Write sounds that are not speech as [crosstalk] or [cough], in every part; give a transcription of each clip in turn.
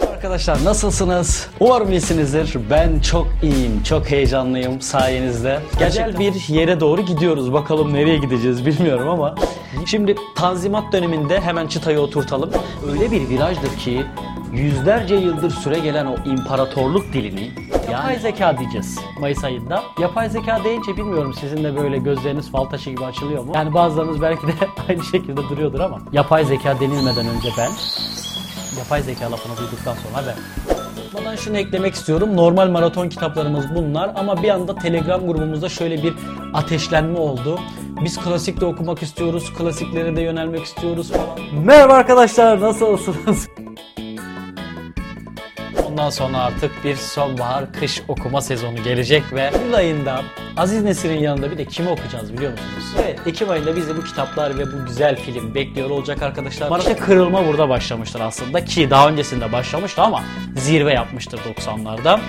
Arkadaşlar nasılsınız? Umarım iyisinizdir. Ben çok iyiyim, çok heyecanlıyım sayenizde. Güzel bir yere doğru gidiyoruz. Bakalım nereye gideceğiz bilmiyorum ama. Şimdi Tanzimat döneminde hemen çıtayı oturtalım. Öyle bir virajdır ki yüzlerce yıldır süre gelen o imparatorluk dilini yapay zeka diyeceğiz Mayıs ayında. Yapay zeka deyince bilmiyorum sizin de böyle gözleriniz fal taşı gibi açılıyor mu? Yani bazılarınız belki de [laughs] aynı şekilde duruyordur ama yapay zeka denilmeden önce ben yapay zeka lafını duyduktan sonra ben. Buradan şunu eklemek istiyorum. Normal maraton kitaplarımız bunlar ama bir anda Telegram grubumuzda şöyle bir ateşlenme oldu. Biz klasik de okumak istiyoruz, klasiklere de yönelmek istiyoruz falan. Merhaba arkadaşlar, nasılsınız? Ondan sonra artık bir sonbahar kış okuma sezonu gelecek ve Eylül ayında Aziz Nesin'in yanında bir de kimi okuyacağız biliyor musunuz? Evet Ekim ayında bizi bu kitaplar ve bu güzel film bekliyor olacak arkadaşlar. Maraş'a kırılma burada başlamıştır aslında ki daha öncesinde başlamıştı ama zirve yapmıştır 90'larda.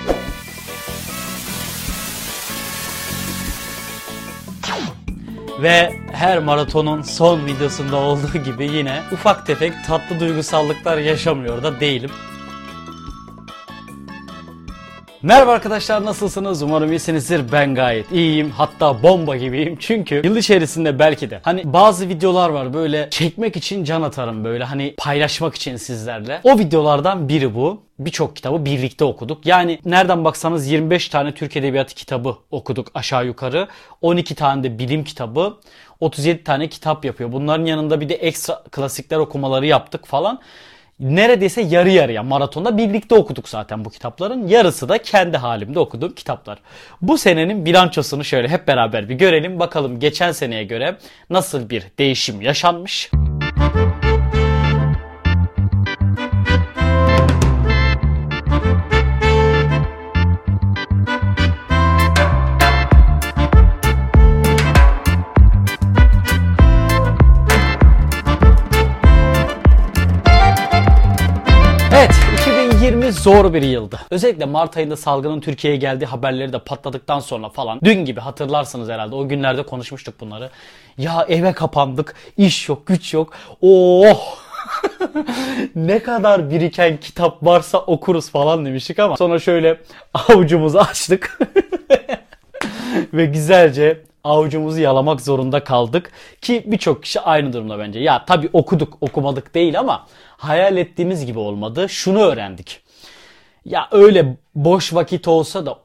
Ve her maratonun son videosunda olduğu gibi yine ufak tefek tatlı duygusallıklar yaşamıyor da değilim. Merhaba arkadaşlar nasılsınız? Umarım iyisinizdir. Ben gayet iyiyim. Hatta bomba gibiyim. [laughs] Çünkü yıl içerisinde belki de hani bazı videolar var böyle çekmek için can atarım böyle hani paylaşmak için sizlerle. O videolardan biri bu. Birçok kitabı birlikte okuduk. Yani nereden baksanız 25 tane Türk Edebiyatı kitabı okuduk aşağı yukarı. 12 tane de bilim kitabı. 37 tane kitap yapıyor. Bunların yanında bir de ekstra klasikler okumaları yaptık falan neredeyse yarı yarıya maratonda birlikte okuduk zaten bu kitapların. Yarısı da kendi halimde okuduğum kitaplar. Bu senenin bilançosunu şöyle hep beraber bir görelim. Bakalım geçen seneye göre nasıl bir değişim yaşanmış. 2020 zor bir yıldı. Özellikle Mart ayında salgının Türkiye'ye geldiği haberleri de patladıktan sonra falan. Dün gibi hatırlarsınız herhalde o günlerde konuşmuştuk bunları. Ya eve kapandık, iş yok, güç yok. Oh! [laughs] ne kadar biriken kitap varsa okuruz falan demiştik ama sonra şöyle avucumuzu açtık [laughs] ve güzelce avucumuzu yalamak zorunda kaldık ki birçok kişi aynı durumda bence. Ya tabii okuduk okumadık değil ama hayal ettiğimiz gibi olmadı. Şunu öğrendik. Ya öyle boş vakit olsa da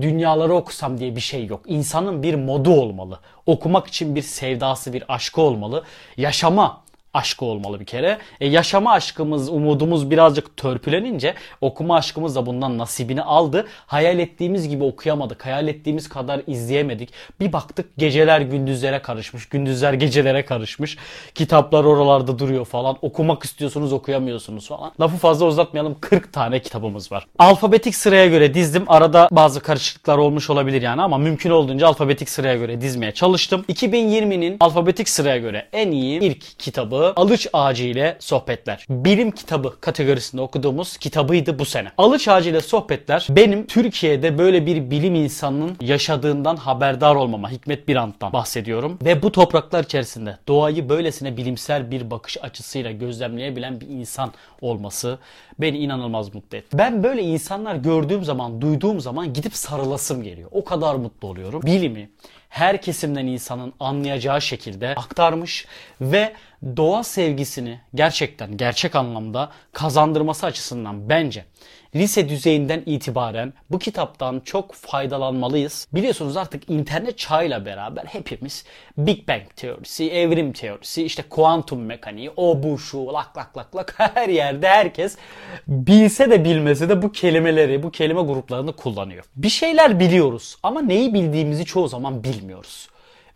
dünyaları okusam diye bir şey yok. İnsanın bir modu olmalı. Okumak için bir sevdası, bir aşkı olmalı. Yaşama aşkı olmalı bir kere. E, yaşama aşkımız, umudumuz birazcık törpülenince okuma aşkımız da bundan nasibini aldı. Hayal ettiğimiz gibi okuyamadık. Hayal ettiğimiz kadar izleyemedik. Bir baktık geceler gündüzlere karışmış. Gündüzler gecelere karışmış. Kitaplar oralarda duruyor falan. Okumak istiyorsunuz okuyamıyorsunuz falan. Lafı fazla uzatmayalım. 40 tane kitabımız var. Alfabetik sıraya göre dizdim. Arada bazı karışıklıklar olmuş olabilir yani ama mümkün olduğunca alfabetik sıraya göre dizmeye çalıştım. 2020'nin alfabetik sıraya göre en iyi ilk kitabı Alıç Ağacı ile Sohbetler. Bilim kitabı kategorisinde okuduğumuz kitabıydı bu sene. Alıç Ağacı ile Sohbetler benim Türkiye'de böyle bir bilim insanının yaşadığından haberdar olmama Hikmet Birant'tan bahsediyorum. Ve bu topraklar içerisinde doğayı böylesine bilimsel bir bakış açısıyla gözlemleyebilen bir insan olması beni inanılmaz mutlu etti. Ben böyle insanlar gördüğüm zaman, duyduğum zaman gidip sarılasım geliyor. O kadar mutlu oluyorum. Bilimi her kesimden insanın anlayacağı şekilde aktarmış ve doğa sevgisini gerçekten gerçek anlamda kazandırması açısından bence lise düzeyinden itibaren bu kitaptan çok faydalanmalıyız. Biliyorsunuz artık internet çağıyla beraber hepimiz Big Bang teorisi, evrim teorisi, işte kuantum mekaniği, o bu şu lak lak lak lak [laughs] her yerde herkes bilse de bilmese de bu kelimeleri, bu kelime gruplarını kullanıyor. Bir şeyler biliyoruz ama neyi bildiğimizi çoğu zaman bilmiyoruz.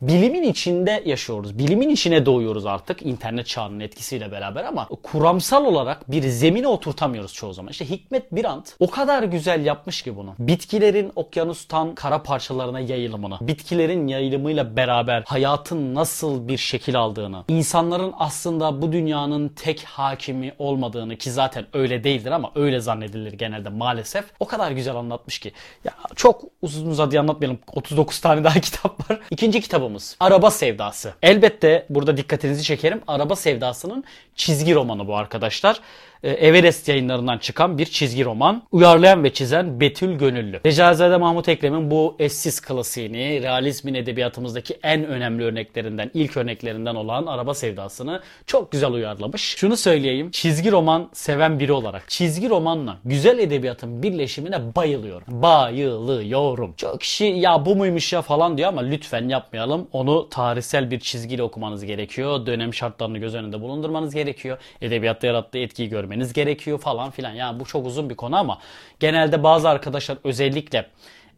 Bilimin içinde yaşıyoruz. Bilimin içine doğuyoruz artık internet çağının etkisiyle beraber ama kuramsal olarak bir zemine oturtamıyoruz çoğu zaman. İşte Hikmet Birant o kadar güzel yapmış ki bunu. Bitkilerin okyanustan kara parçalarına yayılımını, bitkilerin yayılımıyla beraber hayatın nasıl bir şekil aldığını, insanların aslında bu dünyanın tek hakimi olmadığını ki zaten öyle değildir ama öyle zannedilir genelde maalesef. O kadar güzel anlatmış ki. Ya çok uzun uzadıya anlatmayalım. 39 tane daha [laughs] kitap var. İkinci kitabımız Araba Sevdası. Elbette burada dikkatinizi çekerim. Araba Sevdası'nın çizgi romanı bu arkadaşlar. E, Everest yayınlarından çıkan bir çizgi roman. Uyarlayan ve çizen Betül Gönüllü. Recaizade Mahmut Ekrem'in bu eşsiz klasiğini, realizmin edebiyatımızdaki en önemli örneklerinden, ilk örneklerinden olan Araba Sevdası'nı çok güzel uyarlamış. Şunu söyleyeyim, çizgi roman seven biri olarak çizgi romanla güzel edebiyatın birleşimine bayılıyorum. Bayılıyorum. Çok kişi ya bu muymuş ya falan diyor ama lütfen yapmayalım. Onu tarihsel bir çizgiyle okumanız gerekiyor. Dönem şartlarını göz önünde bulundurmanız gerekiyor. Edebiyatta yarattığı etkiyi görmeniz görmeniz gerekiyor falan filan. Yani bu çok uzun bir konu ama genelde bazı arkadaşlar özellikle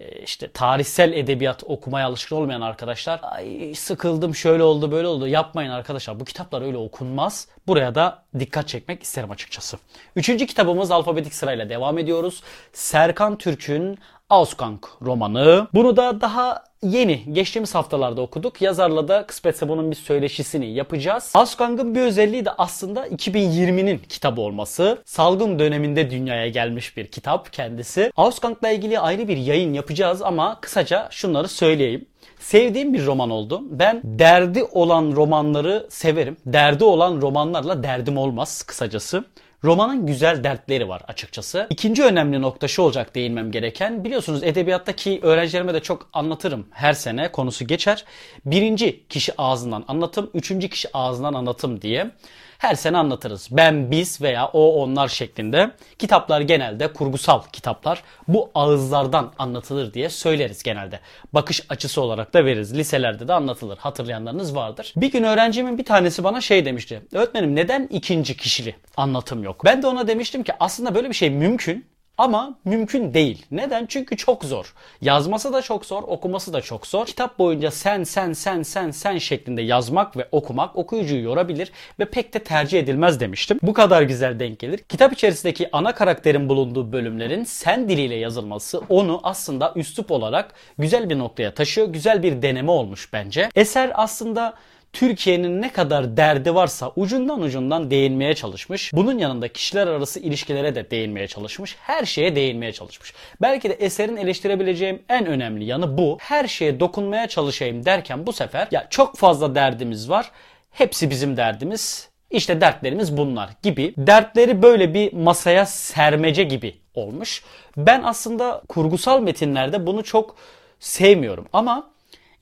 e, işte tarihsel edebiyat okumaya alışkın olmayan arkadaşlar ay sıkıldım şöyle oldu böyle oldu yapmayın arkadaşlar bu kitaplar öyle okunmaz. Buraya da dikkat çekmek isterim açıkçası. Üçüncü kitabımız alfabetik sırayla devam ediyoruz. Serkan Türk'ün Ausgang romanı. Bunu da daha yeni geçtiğimiz haftalarda okuduk. Yazarla da kısmetse bunun bir söyleşisini yapacağız. Ausgang'ın bir özelliği de aslında 2020'nin kitabı olması. Salgın döneminde dünyaya gelmiş bir kitap kendisi. Ausgang'la ilgili ayrı bir yayın yapacağız ama kısaca şunları söyleyeyim. Sevdiğim bir roman oldu. Ben derdi olan romanları severim. Derdi olan romanlarla derdim olmaz kısacası. Romanın güzel dertleri var açıkçası. İkinci önemli nokta şu olacak değinmem gereken. Biliyorsunuz edebiyattaki öğrencilerime de çok anlatırım her sene konusu geçer. Birinci kişi ağzından anlatım, üçüncü kişi ağzından anlatım diye her sene anlatırız. Ben, biz veya o, onlar şeklinde. Kitaplar genelde kurgusal kitaplar. Bu ağızlardan anlatılır diye söyleriz genelde. Bakış açısı olarak da veririz. Liselerde de anlatılır. Hatırlayanlarınız vardır. Bir gün öğrencimin bir tanesi bana şey demişti. Öğretmenim neden ikinci kişili anlatım yok? Ben de ona demiştim ki aslında böyle bir şey mümkün. Ama mümkün değil. Neden? Çünkü çok zor. Yazması da çok zor, okuması da çok zor. Kitap boyunca sen sen sen sen sen şeklinde yazmak ve okumak okuyucuyu yorabilir ve pek de tercih edilmez demiştim. Bu kadar güzel denk gelir. Kitap içerisindeki ana karakterin bulunduğu bölümlerin sen diliyle yazılması onu aslında üslup olarak güzel bir noktaya taşıyor. Güzel bir deneme olmuş bence. Eser aslında Türkiye'nin ne kadar derdi varsa ucundan ucundan değinmeye çalışmış. Bunun yanında kişiler arası ilişkilere de değinmeye çalışmış. Her şeye değinmeye çalışmış. Belki de eserin eleştirebileceğim en önemli yanı bu. Her şeye dokunmaya çalışayım derken bu sefer ya çok fazla derdimiz var. Hepsi bizim derdimiz. İşte dertlerimiz bunlar gibi. Dertleri böyle bir masaya sermece gibi olmuş. Ben aslında kurgusal metinlerde bunu çok sevmiyorum ama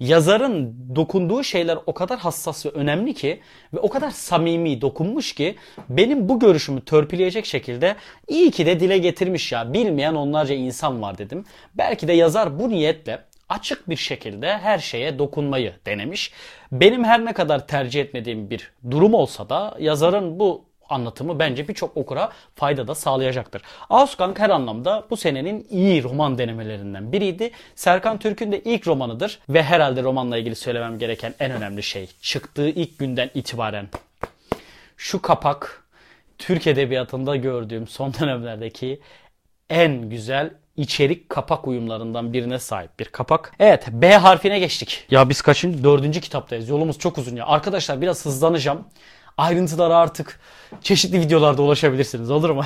yazarın dokunduğu şeyler o kadar hassas ve önemli ki ve o kadar samimi dokunmuş ki benim bu görüşümü törpüleyecek şekilde iyi ki de dile getirmiş ya bilmeyen onlarca insan var dedim. Belki de yazar bu niyetle açık bir şekilde her şeye dokunmayı denemiş. Benim her ne kadar tercih etmediğim bir durum olsa da yazarın bu anlatımı bence birçok okura fayda da sağlayacaktır. Ausgang her anlamda bu senenin iyi roman denemelerinden biriydi. Serkan Türk'ün de ilk romanıdır ve herhalde romanla ilgili söylemem gereken en önemli şey çıktığı ilk günden itibaren şu kapak Türk edebiyatında gördüğüm son dönemlerdeki en güzel içerik kapak uyumlarından birine sahip bir kapak. Evet B harfine geçtik. Ya biz kaçıncı? Dördüncü kitaptayız. Yolumuz çok uzun ya. Arkadaşlar biraz hızlanacağım. Ayrıntılara artık çeşitli videolarda ulaşabilirsiniz olur mu?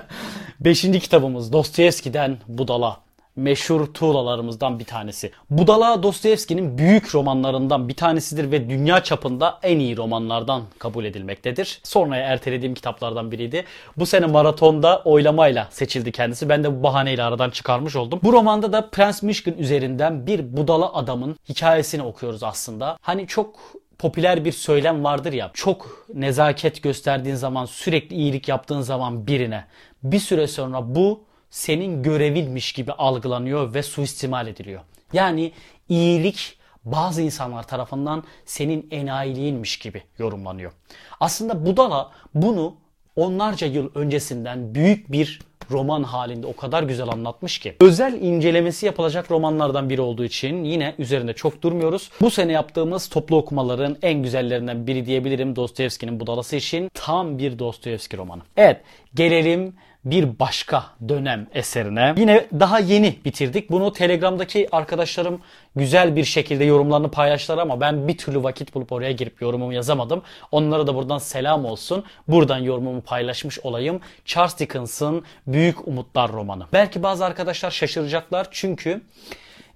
[laughs] Beşinci kitabımız Dostoyevski'den Budala. Meşhur tuğlalarımızdan bir tanesi. Budala Dostoyevski'nin büyük romanlarından bir tanesidir ve dünya çapında en iyi romanlardan kabul edilmektedir. Sonraya ertelediğim kitaplardan biriydi. Bu sene maratonda oylamayla seçildi kendisi. Ben de bu bahaneyle aradan çıkarmış oldum. Bu romanda da Prens Mişkin üzerinden bir budala adamın hikayesini okuyoruz aslında. Hani çok popüler bir söylem vardır ya. Çok nezaket gösterdiğin zaman, sürekli iyilik yaptığın zaman birine bir süre sonra bu senin görevinmiş gibi algılanıyor ve suistimal ediliyor. Yani iyilik bazı insanlar tarafından senin enayiliğinmiş gibi yorumlanıyor. Aslında Budala bunu onlarca yıl öncesinden büyük bir roman halinde o kadar güzel anlatmış ki. Özel incelemesi yapılacak romanlardan biri olduğu için yine üzerinde çok durmuyoruz. Bu sene yaptığımız toplu okumaların en güzellerinden biri diyebilirim Dostoyevski'nin Budalası için. Tam bir Dostoyevski romanı. Evet gelelim bir başka dönem eserine. Yine daha yeni bitirdik. Bunu Telegram'daki arkadaşlarım güzel bir şekilde yorumlarını paylaştılar ama ben bir türlü vakit bulup oraya girip yorumumu yazamadım. Onlara da buradan selam olsun. Buradan yorumumu paylaşmış olayım. Charles Dickens'ın Büyük Umutlar romanı. Belki bazı arkadaşlar şaşıracaklar çünkü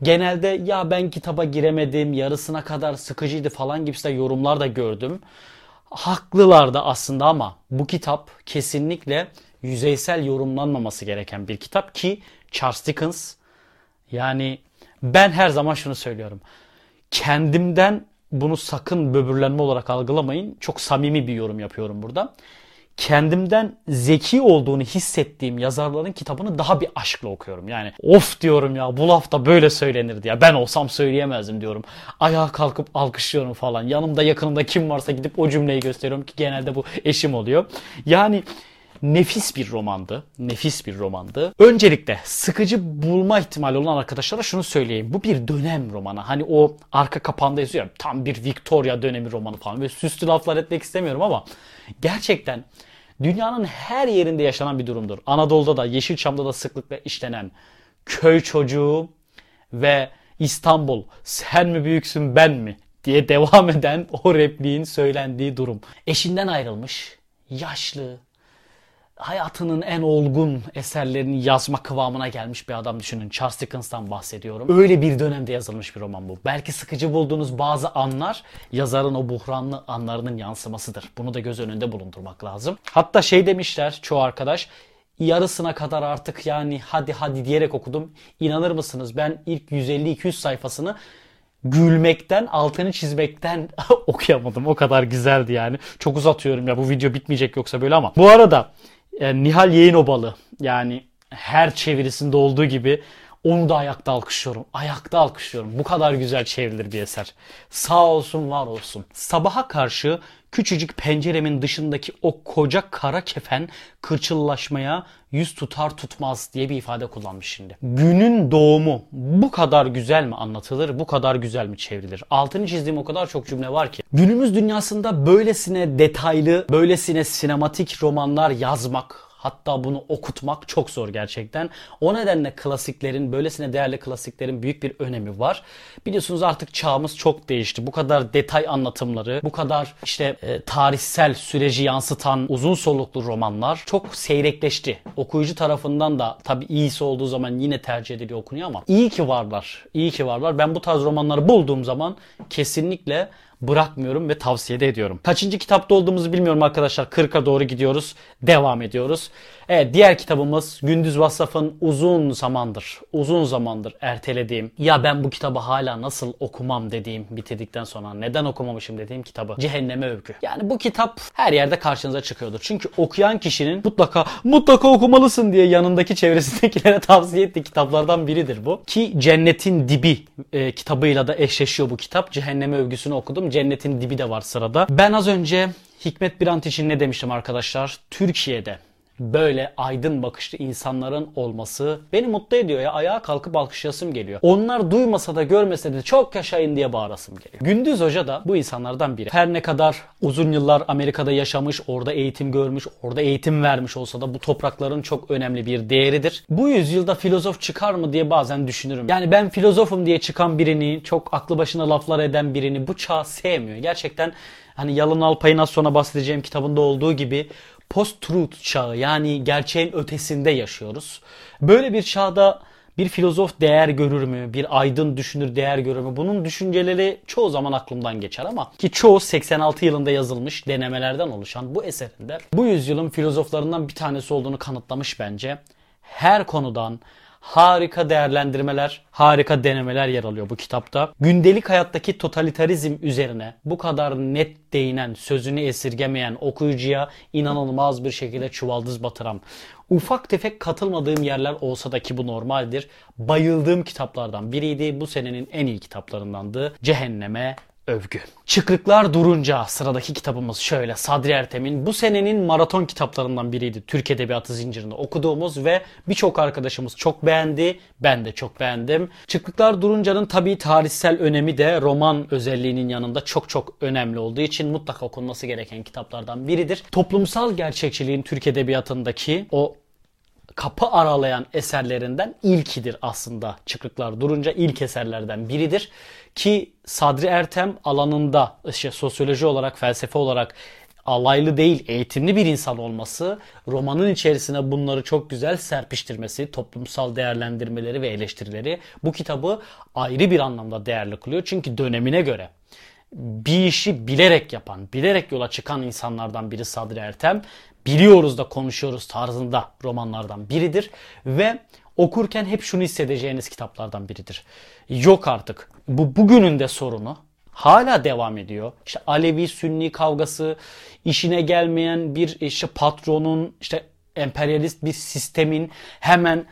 genelde ya ben kitaba giremedim, yarısına kadar sıkıcıydı falan gibisinden yorumlar da gördüm. Haklılar da aslında ama bu kitap kesinlikle yüzeysel yorumlanmaması gereken bir kitap ki Charles Dickens yani ben her zaman şunu söylüyorum. Kendimden bunu sakın böbürlenme olarak algılamayın. Çok samimi bir yorum yapıyorum burada. Kendimden zeki olduğunu hissettiğim yazarların kitabını daha bir aşkla okuyorum. Yani of diyorum ya bu laf da böyle söylenirdi ya. Ben olsam söyleyemezdim diyorum. Ayağa kalkıp alkışlıyorum falan. Yanımda yakınımda kim varsa gidip o cümleyi gösteriyorum ki genelde bu eşim oluyor. Yani nefis bir romandı. Nefis bir romandı. Öncelikle sıkıcı bulma ihtimali olan arkadaşlara şunu söyleyeyim. Bu bir dönem romanı. Hani o arka kapağında yazıyor tam bir Victoria dönemi romanı falan. Böyle süslü laflar etmek istemiyorum ama gerçekten dünyanın her yerinde yaşanan bir durumdur. Anadolu'da da Yeşilçam'da da sıklıkla işlenen köy çocuğu ve İstanbul sen mi büyüksün ben mi diye devam eden o repliğin söylendiği durum. Eşinden ayrılmış, yaşlı, hayatının en olgun eserlerini yazma kıvamına gelmiş bir adam düşünün. Charles Dickens'tan bahsediyorum. Öyle bir dönemde yazılmış bir roman bu. Belki sıkıcı bulduğunuz bazı anlar yazarın o buhranlı anlarının yansımasıdır. Bunu da göz önünde bulundurmak lazım. Hatta şey demişler çoğu arkadaş yarısına kadar artık yani hadi hadi diyerek okudum. İnanır mısınız ben ilk 150-200 sayfasını gülmekten, altını çizmekten [laughs] okuyamadım. O kadar güzeldi yani. Çok uzatıyorum ya bu video bitmeyecek yoksa böyle ama. Bu arada yani Nihal Yayınobalı yani her çevirisinde olduğu gibi onu da ayakta alkışlıyorum. Ayakta alkışlıyorum. Bu kadar güzel çevrilir bir eser. Sağ olsun var olsun. Sabaha karşı küçücük penceremin dışındaki o koca kara kefen kırçıllaşmaya yüz tutar tutmaz diye bir ifade kullanmış şimdi. Günün doğumu bu kadar güzel mi anlatılır, bu kadar güzel mi çevrilir? Altını çizdiğim o kadar çok cümle var ki. Günümüz dünyasında böylesine detaylı, böylesine sinematik romanlar yazmak, Hatta bunu okutmak çok zor gerçekten. O nedenle klasiklerin, böylesine değerli klasiklerin büyük bir önemi var. Biliyorsunuz artık çağımız çok değişti. Bu kadar detay anlatımları, bu kadar işte e, tarihsel süreci yansıtan uzun soluklu romanlar çok seyrekleşti. Okuyucu tarafından da tabii iyisi olduğu zaman yine tercih ediliyor okunuyor ama iyi ki varlar. İyi ki varlar. Ben bu tarz romanları bulduğum zaman kesinlikle bırakmıyorum ve tavsiye de ediyorum. Kaçıncı kitapta olduğumuzu bilmiyorum arkadaşlar. 40'a doğru gidiyoruz. Devam ediyoruz. Evet diğer kitabımız Gündüz Vassaf'ın uzun zamandır, uzun zamandır ertelediğim ya ben bu kitabı hala nasıl okumam dediğim bitirdikten sonra neden okumamışım dediğim kitabı Cehenneme Övgü. Yani bu kitap her yerde karşınıza çıkıyordur. Çünkü okuyan kişinin mutlaka mutlaka okumalısın diye yanındaki çevresindekilere [laughs] tavsiye ettiği kitaplardan biridir bu. Ki Cennetin Dibi e, kitabıyla da eşleşiyor bu kitap. Cehenneme Övgüsünü okudum. Cennetin Dibi de var sırada. Ben az önce Hikmet Birant için ne demiştim arkadaşlar? Türkiye'de böyle aydın bakışlı insanların olması beni mutlu ediyor ya. Ayağa kalkıp alkışlasım geliyor. Onlar duymasa da görmese de çok yaşayın diye bağırasım geliyor. Gündüz Hoca da bu insanlardan biri. Her ne kadar uzun yıllar Amerika'da yaşamış, orada eğitim görmüş, orada eğitim vermiş olsa da bu toprakların çok önemli bir değeridir. Bu yüzyılda filozof çıkar mı diye bazen düşünürüm. Yani ben filozofum diye çıkan birini, çok aklı başına laflar eden birini bu çağ sevmiyor. Gerçekten hani Yalın Alpay'ın az sonra bahsedeceğim kitabında olduğu gibi post-truth çağı yani gerçeğin ötesinde yaşıyoruz. Böyle bir çağda bir filozof değer görür mü? Bir aydın düşünür değer görür mü? Bunun düşünceleri çoğu zaman aklımdan geçer ama ki çoğu 86 yılında yazılmış denemelerden oluşan bu eserinde bu yüzyılın filozoflarından bir tanesi olduğunu kanıtlamış bence. Her konudan harika değerlendirmeler, harika denemeler yer alıyor bu kitapta. Gündelik hayattaki totalitarizm üzerine bu kadar net değinen, sözünü esirgemeyen okuyucuya inanılmaz bir şekilde çuvaldız batıran, ufak tefek katılmadığım yerler olsa da ki bu normaldir. Bayıldığım kitaplardan biriydi. Bu senenin en iyi kitaplarındandı. Cehenneme övgü. Çıkrıklar durunca sıradaki kitabımız şöyle Sadri Ertem'in bu senenin maraton kitaplarından biriydi. Türk Edebiyatı zincirinde okuduğumuz ve birçok arkadaşımız çok beğendi. Ben de çok beğendim. Çıkrıklar Durunca'nın tabii tarihsel önemi de roman özelliğinin yanında çok çok önemli olduğu için mutlaka okunması gereken kitaplardan biridir. Toplumsal gerçekçiliğin Türk Edebiyatı'ndaki o kapı aralayan eserlerinden ilkidir aslında Çıkrıklar Durunca ilk eserlerden biridir. Ki Sadri Ertem alanında işte sosyoloji olarak, felsefe olarak alaylı değil, eğitimli bir insan olması, romanın içerisine bunları çok güzel serpiştirmesi, toplumsal değerlendirmeleri ve eleştirileri bu kitabı ayrı bir anlamda değerli kılıyor. Çünkü dönemine göre bir işi bilerek yapan, bilerek yola çıkan insanlardan biri Sadri Ertem. Biliyoruz da konuşuyoruz tarzında romanlardan biridir. Ve okurken hep şunu hissedeceğiniz kitaplardan biridir. Yok artık. Bu bugünün de sorunu. Hala devam ediyor. İşte Alevi Sünni kavgası, işine gelmeyen bir işte patronun, işte emperyalist bir sistemin hemen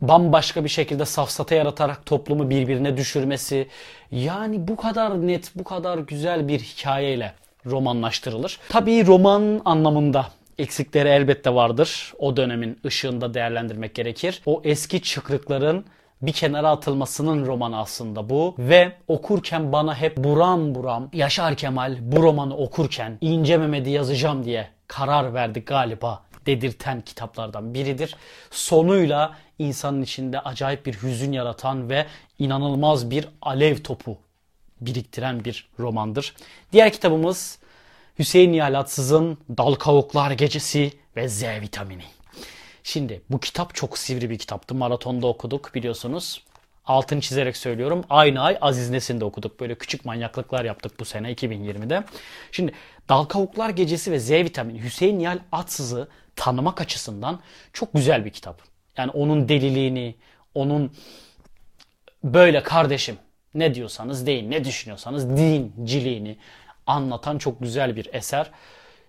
bambaşka bir şekilde safsata yaratarak toplumu birbirine düşürmesi. Yani bu kadar net, bu kadar güzel bir hikayeyle romanlaştırılır. Tabii roman anlamında eksikleri elbette vardır. O dönemin ışığında değerlendirmek gerekir. O eski çıkrıkların bir kenara atılmasının romanı aslında bu. Ve okurken bana hep buram buram Yaşar Kemal bu romanı okurken İnce Mehmet'i yazacağım diye karar verdi galiba dedirten kitaplardan biridir. Sonuyla insanın içinde acayip bir hüzün yaratan ve inanılmaz bir alev topu biriktiren bir romandır. Diğer kitabımız Hüseyin Nihalatsız'ın Dal Kavuklar Gecesi ve Z vitamini. Şimdi bu kitap çok sivri bir kitaptı. Maratonda okuduk biliyorsunuz. Altını çizerek söylüyorum. Aynı ay Aziz Nesin'de okuduk. Böyle küçük manyaklıklar yaptık bu sene 2020'de. Şimdi Dal Kavuklar Gecesi ve Z vitamini Hüseyin Nihal Atsız'ı tanımak açısından çok güzel bir kitap. Yani onun deliliğini, onun böyle kardeşim ne diyorsanız deyin, ne düşünüyorsanız dinciliğini anlatan çok güzel bir eser.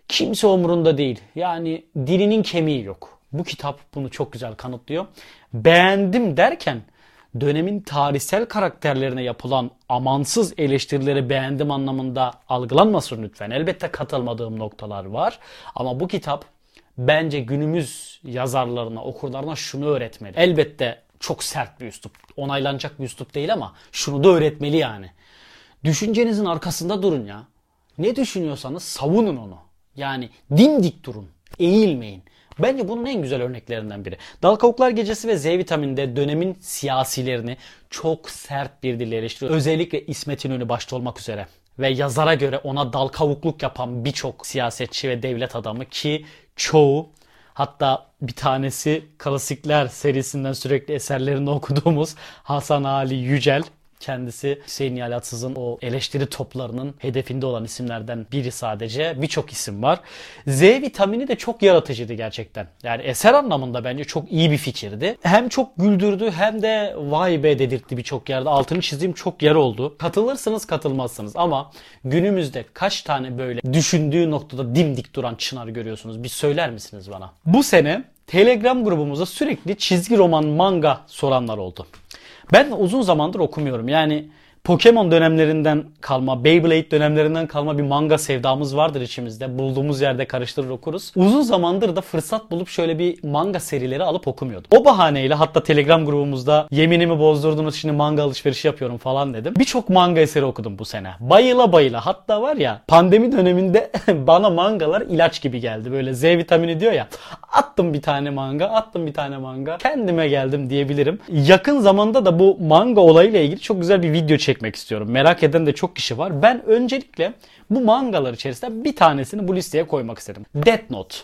Kimse umurunda değil. Yani dilinin kemiği yok. Bu kitap bunu çok güzel kanıtlıyor. Beğendim derken dönemin tarihsel karakterlerine yapılan amansız eleştirileri beğendim anlamında algılanmasın lütfen. Elbette katılmadığım noktalar var. Ama bu kitap bence günümüz yazarlarına, okurlarına şunu öğretmeli. Elbette çok sert bir üslup, onaylanacak bir üslup değil ama şunu da öğretmeli yani. Düşüncenizin arkasında durun ya. Ne düşünüyorsanız savunun onu. Yani dimdik durun, eğilmeyin. Bence bunun en güzel örneklerinden biri. Dal Kavuklar Gecesi ve Z vitaminde dönemin siyasilerini çok sert bir dille eleştiriyor. Özellikle İsmet İnönü başta olmak üzere. Ve yazara göre ona dal kavukluk yapan birçok siyasetçi ve devlet adamı ki çoğu hatta bir tanesi klasikler serisinden sürekli eserlerini [laughs] okuduğumuz Hasan Ali Yücel Kendisi Hüseyin Yalatsız'ın o eleştiri toplarının hedefinde olan isimlerden biri sadece. Birçok isim var. Z vitamini de çok yaratıcıydı gerçekten. Yani eser anlamında bence çok iyi bir fikirdi. Hem çok güldürdü hem de vay be dedirtti birçok yerde. Altını çizdiğim çok yer oldu. Katılırsınız katılmazsınız ama günümüzde kaç tane böyle düşündüğü noktada dimdik duran çınar görüyorsunuz? Bir söyler misiniz bana? Bu sene Telegram grubumuzda sürekli çizgi roman manga soranlar oldu. Ben uzun zamandır okumuyorum. Yani Pokemon dönemlerinden kalma, Beyblade dönemlerinden kalma bir manga sevdamız vardır içimizde. Bulduğumuz yerde karıştırır okuruz. Uzun zamandır da fırsat bulup şöyle bir manga serileri alıp okumuyordum. O bahaneyle hatta Telegram grubumuzda yeminimi bozdurdunuz şimdi manga alışverişi yapıyorum falan dedim. Birçok manga eseri okudum bu sene. Bayıla bayıla. Hatta var ya pandemi döneminde [laughs] bana mangalar ilaç gibi geldi. Böyle Z vitamini diyor ya. Attım bir tane manga, attım bir tane manga. Kendime geldim diyebilirim. Yakın zamanda da bu manga olayıyla ilgili çok güzel bir video çektim çekmek istiyorum. Merak eden de çok kişi var. Ben öncelikle bu mangalar içerisinde bir tanesini bu listeye koymak istedim. Death Note.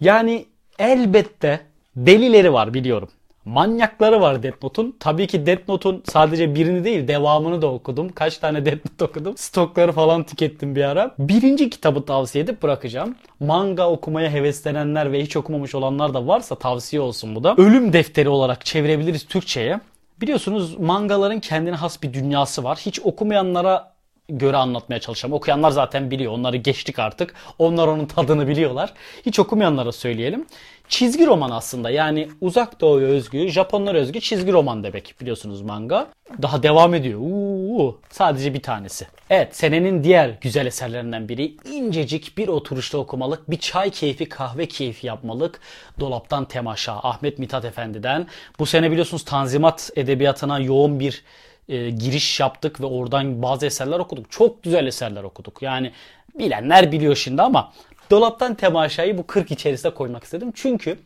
Yani elbette delileri var biliyorum. Manyakları var Death Note'un. Tabii ki Death Note'un sadece birini değil devamını da okudum. Kaç tane Death Note okudum. Stokları falan tükettim bir ara. Birinci kitabı tavsiye edip bırakacağım. Manga okumaya heveslenenler ve hiç okumamış olanlar da varsa tavsiye olsun bu da. Ölüm defteri olarak çevirebiliriz Türkçe'ye. Biliyorsunuz mangaların kendine has bir dünyası var. Hiç okumayanlara göre anlatmaya çalışacağım. Okuyanlar zaten biliyor. Onları geçtik artık. Onlar onun tadını biliyorlar. Hiç okumayanlara söyleyelim. Çizgi roman aslında. Yani uzak doğuya özgü, Japonlar özgü çizgi roman demek biliyorsunuz manga. Daha devam ediyor. Uuu, sadece bir tanesi. Evet senenin diğer güzel eserlerinden biri incecik bir oturuşta okumalık, bir çay keyfi, kahve keyfi yapmalık. Dolaptan Temaşa, Ahmet Mithat Efendi'den. Bu sene biliyorsunuz Tanzimat edebiyatına yoğun bir e, giriş yaptık ve oradan bazı eserler okuduk. Çok güzel eserler okuduk. Yani bilenler biliyor şimdi ama dolaptan temaşayı bu 40 içerisine koymak istedim. Çünkü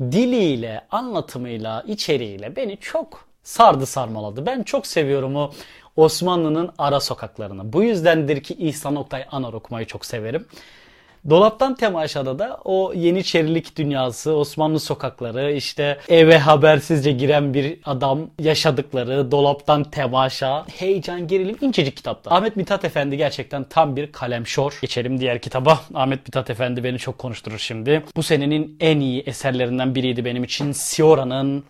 diliyle, anlatımıyla, içeriğiyle beni çok sardı sarmaladı. Ben çok seviyorum o Osmanlı'nın ara sokaklarını. Bu yüzdendir ki İhsan Oktay Anar okumayı çok severim. Dolaptan Temaşa'da da o Yeniçerilik dünyası, Osmanlı sokakları, işte eve habersizce giren bir adam yaşadıkları, dolaptan temaşa, heyecan, gerilim, incecik kitapta. Ahmet Mithat Efendi gerçekten tam bir kalemşor. Geçelim diğer kitaba. Ahmet Mithat Efendi beni çok konuşturur şimdi. Bu senenin en iyi eserlerinden biriydi benim için. Siora'nın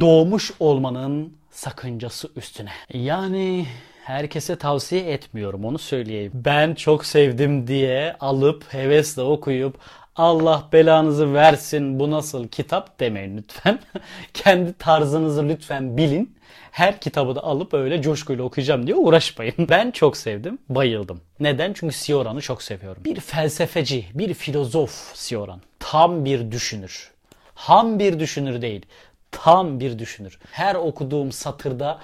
Doğmuş Olmanın Sakıncası Üstüne. Yani herkese tavsiye etmiyorum onu söyleyeyim. Ben çok sevdim diye alıp hevesle okuyup Allah belanızı versin bu nasıl kitap demeyin lütfen. [laughs] Kendi tarzınızı lütfen bilin. Her kitabı da alıp öyle coşkuyla okuyacağım diye uğraşmayın. [laughs] Ben çok sevdim, bayıldım. Neden? Çünkü Sioran'ı çok seviyorum. Bir felsefeci, bir filozof Sioran. Tam bir düşünür. Ham bir düşünür değil. Tam bir düşünür. Her okuduğum satırda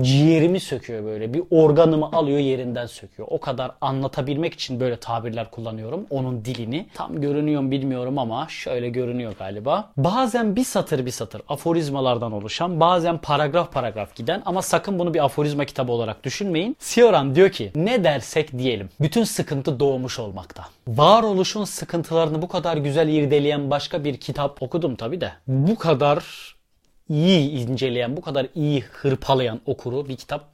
ciğerimi söküyor böyle. Bir organımı alıyor yerinden söküyor. O kadar anlatabilmek için böyle tabirler kullanıyorum. Onun dilini. Tam görünüyor mu bilmiyorum ama şöyle görünüyor galiba. Bazen bir satır bir satır aforizmalardan oluşan bazen paragraf paragraf giden ama sakın bunu bir aforizma kitabı olarak düşünmeyin. Sioran diyor ki ne dersek diyelim. Bütün sıkıntı doğmuş olmakta. Varoluşun sıkıntılarını bu kadar güzel irdeleyen başka bir kitap okudum tabi de. Bu kadar iyi inceleyen, bu kadar iyi hırpalayan okuru bir kitap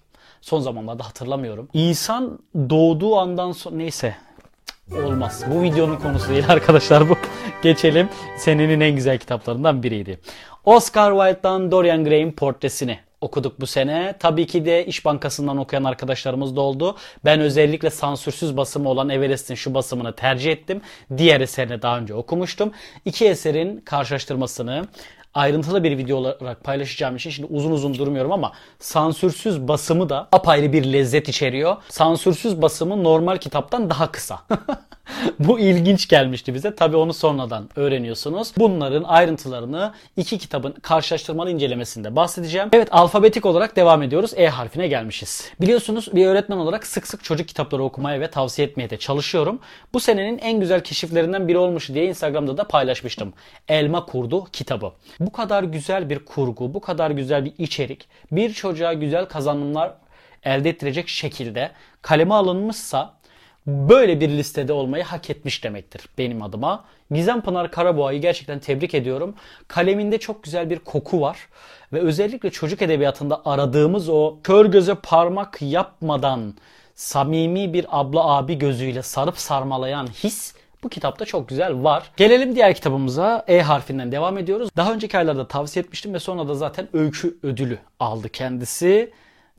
son zamanlarda hatırlamıyorum. İnsan doğduğu andan sonra neyse olmaz. Bu videonun konusu değil [laughs] arkadaşlar bu. Geçelim. Senenin en güzel kitaplarından biriydi. Oscar Wilde'dan Dorian Gray'in portresini okuduk bu sene. Tabii ki de İş Bankası'ndan okuyan arkadaşlarımız da oldu. Ben özellikle sansürsüz basımı olan Everest'in şu basımını tercih ettim. Diğer eserini daha önce okumuştum. İki eserin karşılaştırmasını ayrıntılı bir video olarak paylaşacağım için şimdi uzun uzun durmuyorum ama sansürsüz basımı da apayrı bir lezzet içeriyor. Sansürsüz basımı normal kitaptan daha kısa. [laughs] Bu ilginç gelmişti bize. Tabi onu sonradan öğreniyorsunuz. Bunların ayrıntılarını iki kitabın karşılaştırmalı incelemesinde bahsedeceğim. Evet alfabetik olarak devam ediyoruz. E harfine gelmişiz. Biliyorsunuz bir öğretmen olarak sık sık çocuk kitapları okumaya ve tavsiye etmeye de çalışıyorum. Bu senenin en güzel keşiflerinden biri olmuş diye Instagram'da da paylaşmıştım. Elma Kurdu kitabı. Bu kadar güzel bir kurgu, bu kadar güzel bir içerik, bir çocuğa güzel kazanımlar elde ettirecek şekilde kaleme alınmışsa böyle bir listede olmayı hak etmiş demektir benim adıma. Gizem Pınar Karaboğa'yı gerçekten tebrik ediyorum. Kaleminde çok güzel bir koku var ve özellikle çocuk edebiyatında aradığımız o kör göze parmak yapmadan samimi bir abla abi gözüyle sarıp sarmalayan his bu kitapta çok güzel var. Gelelim diğer kitabımıza. E harfinden devam ediyoruz. Daha önceki aylarda tavsiye etmiştim ve sonra da zaten öykü ödülü aldı kendisi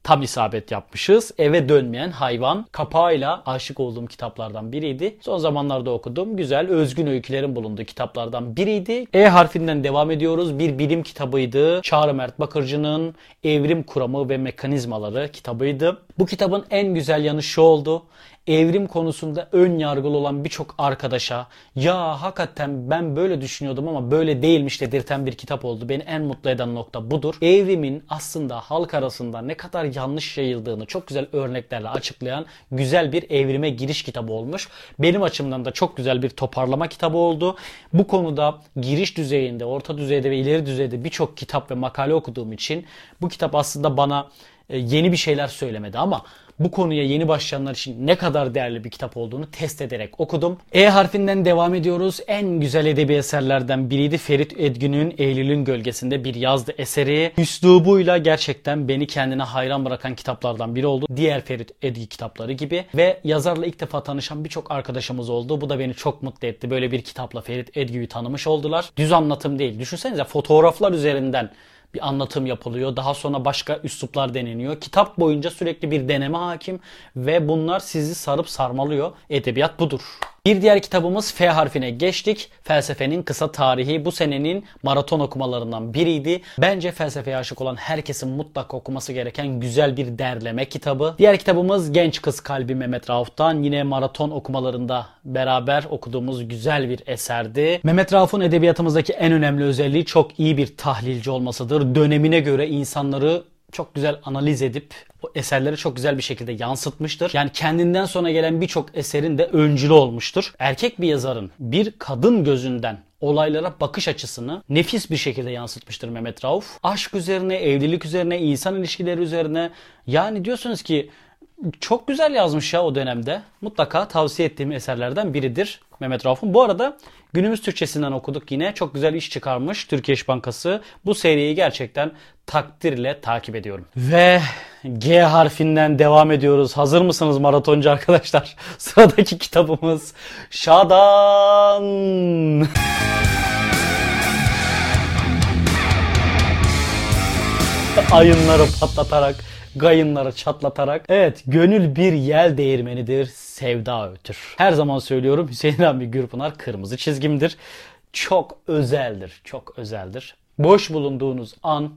tam isabet yapmışız. Eve dönmeyen hayvan kapağıyla aşık olduğum kitaplardan biriydi. Son zamanlarda okudum. Güzel özgün öykülerin bulunduğu kitaplardan biriydi. E harfinden devam ediyoruz. Bir bilim kitabıydı. Çağrı Mert Bakırcı'nın Evrim Kuramı ve Mekanizmaları kitabıydı. Bu kitabın en güzel yanı şu oldu evrim konusunda ön yargılı olan birçok arkadaşa ya hakikaten ben böyle düşünüyordum ama böyle değilmiş dedirten bir kitap oldu. Beni en mutlu eden nokta budur. Evrimin aslında halk arasında ne kadar yanlış yayıldığını çok güzel örneklerle açıklayan güzel bir evrime giriş kitabı olmuş. Benim açımdan da çok güzel bir toparlama kitabı oldu. Bu konuda giriş düzeyinde, orta düzeyde ve ileri düzeyde birçok kitap ve makale okuduğum için bu kitap aslında bana e, yeni bir şeyler söylemedi ama bu konuya yeni başlayanlar için ne kadar değerli bir kitap olduğunu test ederek okudum. E harfinden devam ediyoruz. En güzel edebi eserlerden biriydi. Ferit Edgün'ün Eylül'ün Gölgesinde bir yazdı eseri. Üslubuyla gerçekten beni kendine hayran bırakan kitaplardan biri oldu. Diğer Ferit Edgü kitapları gibi. Ve yazarla ilk defa tanışan birçok arkadaşımız oldu. Bu da beni çok mutlu etti. Böyle bir kitapla Ferit Edgü'yü tanımış oldular. Düz anlatım değil. Düşünsenize fotoğraflar üzerinden bir anlatım yapılıyor. Daha sonra başka üsluplar deneniyor. Kitap boyunca sürekli bir deneme hakim ve bunlar sizi sarıp sarmalıyor. Edebiyat budur. Bir diğer kitabımız F harfine geçtik. Felsefenin kısa tarihi bu senenin maraton okumalarından biriydi. Bence felsefeye aşık olan herkesin mutlaka okuması gereken güzel bir derleme kitabı. Diğer kitabımız Genç Kız Kalbi Mehmet Rauf'tan. Yine maraton okumalarında beraber okuduğumuz güzel bir eserdi. Mehmet Rauf'un edebiyatımızdaki en önemli özelliği çok iyi bir tahlilci olmasıdır. Dönemine göre insanları çok güzel analiz edip o eserleri çok güzel bir şekilde yansıtmıştır. Yani kendinden sonra gelen birçok eserin de öncülü olmuştur. Erkek bir yazarın bir kadın gözünden olaylara bakış açısını nefis bir şekilde yansıtmıştır Mehmet Rauf. Aşk üzerine, evlilik üzerine, insan ilişkileri üzerine yani diyorsunuz ki çok güzel yazmış ya o dönemde. Mutlaka tavsiye ettiğim eserlerden biridir Mehmet Rauf'un. Bu arada günümüz Türkçesinden okuduk yine. Çok güzel iş çıkarmış Türkiye İş Bankası. Bu seriyi gerçekten takdirle takip ediyorum. Ve G harfinden devam ediyoruz. Hazır mısınız maratoncu arkadaşlar? [laughs] Sıradaki kitabımız Şadan. Ayınları patlatarak gayınları çatlatarak. Evet gönül bir yel değirmenidir, sevda ötür. Her zaman söylüyorum Hüseyin Rami Gürpınar kırmızı çizgimdir. Çok özeldir, çok özeldir. Boş bulunduğunuz an,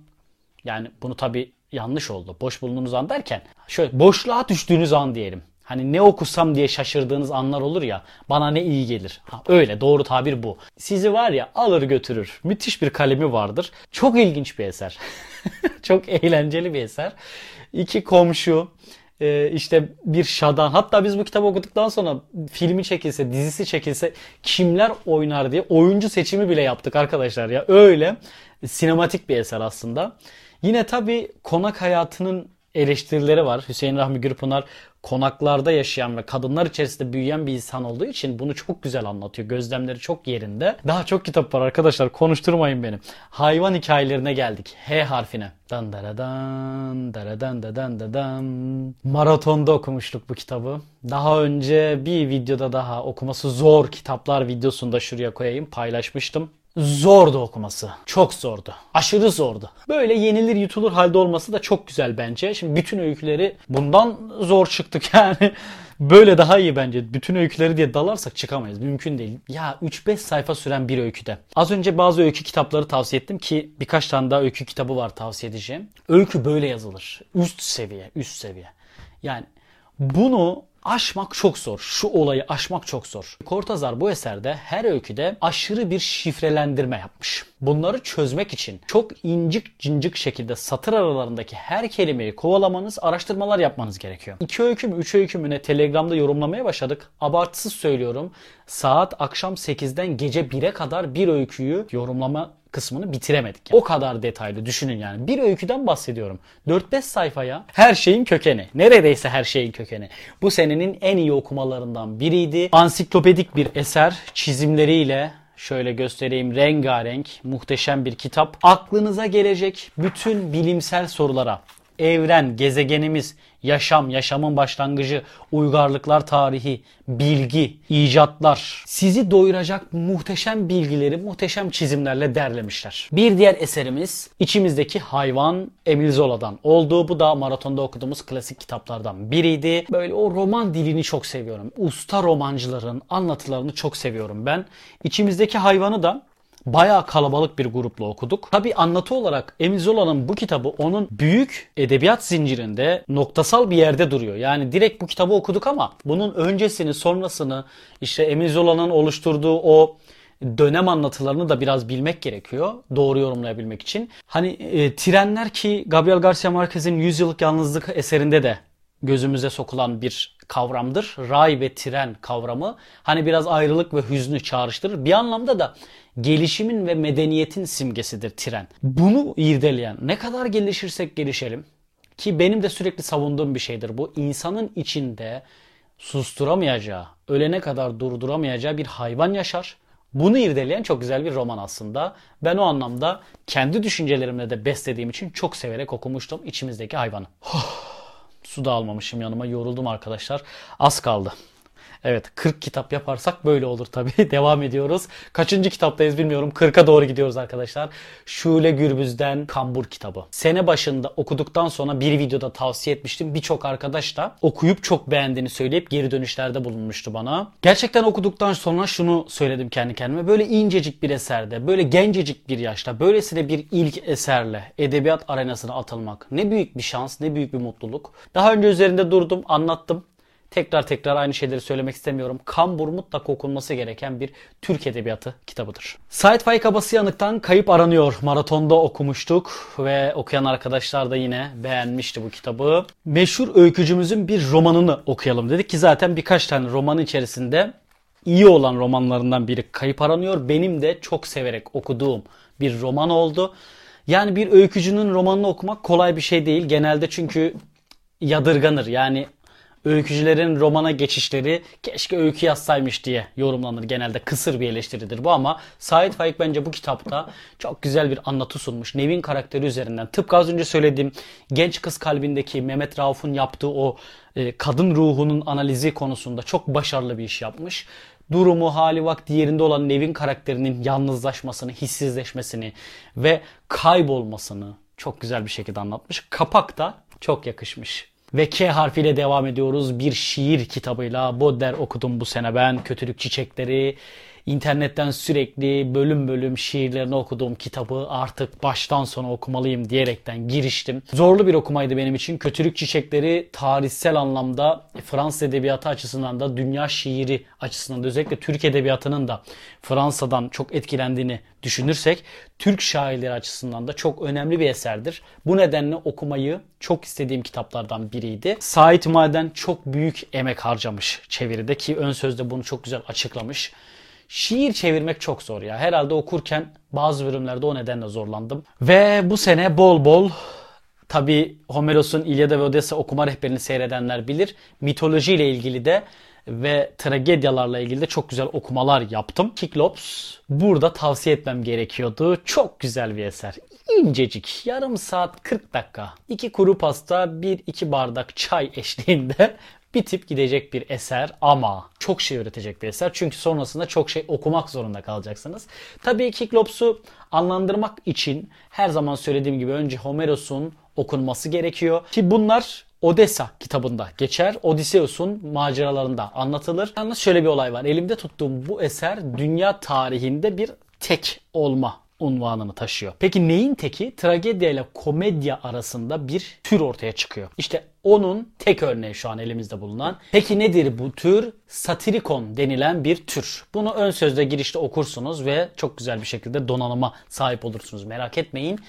yani bunu tabi yanlış oldu. Boş bulunduğunuz an derken, şöyle boşluğa düştüğünüz an diyelim. Hani ne okusam diye şaşırdığınız anlar olur ya. Bana ne iyi gelir. Ha, öyle doğru tabir bu. Sizi var ya alır götürür. Müthiş bir kalemi vardır. Çok ilginç bir eser. [laughs] Çok eğlenceli bir eser. İki komşu e, işte bir şadan. Hatta biz bu kitabı okuduktan sonra filmi çekilse, dizisi çekilse kimler oynar diye oyuncu seçimi bile yaptık arkadaşlar ya. Öyle sinematik bir eser aslında. Yine tabii konak hayatının eleştirileri var. Hüseyin Rahmi Gürpınar konaklarda yaşayan ve kadınlar içerisinde büyüyen bir insan olduğu için bunu çok güzel anlatıyor. Gözlemleri çok yerinde. Daha çok kitap var arkadaşlar. Konuşturmayın beni. Hayvan hikayelerine geldik. H harfine. Dan daradan daradan dadan dadan. Maratonda okumuştuk bu kitabı. Daha önce bir videoda daha okuması zor kitaplar videosunda şuraya koyayım paylaşmıştım zordu okuması. Çok zordu. Aşırı zordu. Böyle yenilir yutulur halde olması da çok güzel bence. Şimdi bütün öyküleri bundan zor çıktık [laughs] yani. Böyle daha iyi bence. Bütün öyküleri diye dalarsak çıkamayız. Mümkün değil. Ya 3-5 sayfa süren bir öyküde. Az önce bazı öykü kitapları tavsiye ettim ki birkaç tane daha öykü kitabı var tavsiye edeceğim. Öykü böyle yazılır. Üst seviye, üst seviye. Yani bunu aşmak çok zor. Şu olayı aşmak çok zor. Kortazar bu eserde her öyküde aşırı bir şifrelendirme yapmış. Bunları çözmek için çok incik cincik şekilde satır aralarındaki her kelimeyi kovalamanız, araştırmalar yapmanız gerekiyor. İki öykü mü, üç öykü mü ne Telegram'da yorumlamaya başladık. Abartısız söylüyorum. Saat akşam 8'den gece 1'e kadar bir öyküyü yorumlama kısmını bitiremedik. Yani. O kadar detaylı düşünün yani. Bir öyküden bahsediyorum. 4-5 sayfaya her şeyin kökeni. Neredeyse her şeyin kökeni. Bu senenin en iyi okumalarından biriydi. Ansiklopedik bir eser çizimleriyle şöyle göstereyim rengarenk muhteşem bir kitap. Aklınıza gelecek bütün bilimsel sorulara evren, gezegenimiz, yaşam, yaşamın başlangıcı, uygarlıklar tarihi, bilgi, icatlar sizi doyuracak muhteşem bilgileri muhteşem çizimlerle derlemişler. Bir diğer eserimiz içimizdeki hayvan Emil Zola'dan oldu. Bu da maratonda okuduğumuz klasik kitaplardan biriydi. Böyle o roman dilini çok seviyorum. Usta romancıların anlatılarını çok seviyorum ben. İçimizdeki hayvanı da bayağı kalabalık bir grupla okuduk. Tabi anlatı olarak Emil Zola'nın bu kitabı onun büyük edebiyat zincirinde noktasal bir yerde duruyor. Yani direkt bu kitabı okuduk ama bunun öncesini sonrasını işte Emil Zola'nın oluşturduğu o dönem anlatılarını da biraz bilmek gerekiyor. Doğru yorumlayabilmek için. Hani e, trenler ki Gabriel Garcia Marquez'in Yüzyıllık Yalnızlık eserinde de gözümüze sokulan bir kavramdır. Ray ve tren kavramı hani biraz ayrılık ve hüznü çağrıştırır. Bir anlamda da gelişimin ve medeniyetin simgesidir tren. Bunu irdeleyen ne kadar gelişirsek gelişelim ki benim de sürekli savunduğum bir şeydir bu. insanın içinde susturamayacağı, ölene kadar durduramayacağı bir hayvan yaşar. Bunu irdeleyen çok güzel bir roman aslında. Ben o anlamda kendi düşüncelerimle de beslediğim için çok severek okumuştum içimizdeki hayvanı. [laughs] Su da almamışım yanıma yoruldum arkadaşlar. Az kaldı. Evet 40 kitap yaparsak böyle olur tabii. [laughs] Devam ediyoruz. Kaçıncı kitaptayız bilmiyorum. 40'a doğru gidiyoruz arkadaşlar. Şule Gürbüz'den Kambur kitabı. Sene başında okuduktan sonra bir videoda tavsiye etmiştim. Birçok arkadaş da okuyup çok beğendiğini söyleyip geri dönüşlerde bulunmuştu bana. Gerçekten okuduktan sonra şunu söyledim kendi kendime. Böyle incecik bir eserde, böyle gencecik bir yaşta, böylesine bir ilk eserle edebiyat arenasına atılmak ne büyük bir şans, ne büyük bir mutluluk. Daha önce üzerinde durdum, anlattım. Tekrar tekrar aynı şeyleri söylemek istemiyorum. Kambur mutlaka okunması gereken bir Türk Edebiyatı kitabıdır. Sait Faik Abasıyanık'tan Kayıp Aranıyor maratonda okumuştuk ve okuyan arkadaşlar da yine beğenmişti bu kitabı. Meşhur öykücümüzün bir romanını okuyalım dedik ki zaten birkaç tane roman içerisinde iyi olan romanlarından biri Kayıp Aranıyor. Benim de çok severek okuduğum bir roman oldu. Yani bir öykücünün romanını okumak kolay bir şey değil. Genelde çünkü yadırganır. Yani öykücülerin romana geçişleri keşke öykü yazsaymış diye yorumlanır. Genelde kısır bir eleştiridir bu ama Sait Faik bence bu kitapta çok güzel bir anlatı sunmuş. Nevin karakteri üzerinden. Tıpkı az önce söylediğim genç kız kalbindeki Mehmet Rauf'un yaptığı o e, kadın ruhunun analizi konusunda çok başarılı bir iş yapmış durumu, hali, vakti yerinde olan Nevin karakterinin yalnızlaşmasını, hissizleşmesini ve kaybolmasını çok güzel bir şekilde anlatmış. Kapak da çok yakışmış. Ve K harfiyle devam ediyoruz. Bir şiir kitabıyla Baudelaire okudum bu sene ben. Kötülük Çiçekleri. İnternetten sürekli bölüm bölüm şiirlerini okuduğum kitabı artık baştan sona okumalıyım diyerekten giriştim. Zorlu bir okumaydı benim için. Kötülük Çiçekleri tarihsel anlamda Fransız edebiyatı açısından da dünya şiiri açısından da özellikle Türk edebiyatının da Fransa'dan çok etkilendiğini düşünürsek Türk şairleri açısından da çok önemli bir eserdir. Bu nedenle okumayı çok istediğim kitaplardan biriydi. Sait Maden çok büyük emek harcamış çeviride ki ön sözde bunu çok güzel açıklamış. Şiir çevirmek çok zor ya. Herhalde okurken bazı bölümlerde o nedenle zorlandım. Ve bu sene bol bol tabi Homeros'un İlyada ve Odessa okuma rehberini seyredenler bilir. Mitoloji ile ilgili de ve tragedyalarla ilgili de çok güzel okumalar yaptım. Kiklops burada tavsiye etmem gerekiyordu. Çok güzel bir eser. İncecik, yarım saat 40 dakika. iki kuru pasta, bir iki bardak çay eşliğinde [laughs] bitip gidecek bir eser ama çok şey öğretecek bir eser. Çünkü sonrasında çok şey okumak zorunda kalacaksınız. Tabii Kiklops'u anlandırmak için her zaman söylediğim gibi önce Homeros'un okunması gerekiyor. Ki bunlar Odessa kitabında geçer. Odysseus'un maceralarında anlatılır. Yalnız şöyle bir olay var. Elimde tuttuğum bu eser dünya tarihinde bir tek olma unvanını taşıyor. Peki neyin teki? Tragedya ile komedya arasında bir tür ortaya çıkıyor. İşte onun tek örneği şu an elimizde bulunan. Peki nedir bu tür? Satirikon denilen bir tür. Bunu ön sözde girişte okursunuz ve çok güzel bir şekilde donanıma sahip olursunuz. Merak etmeyin.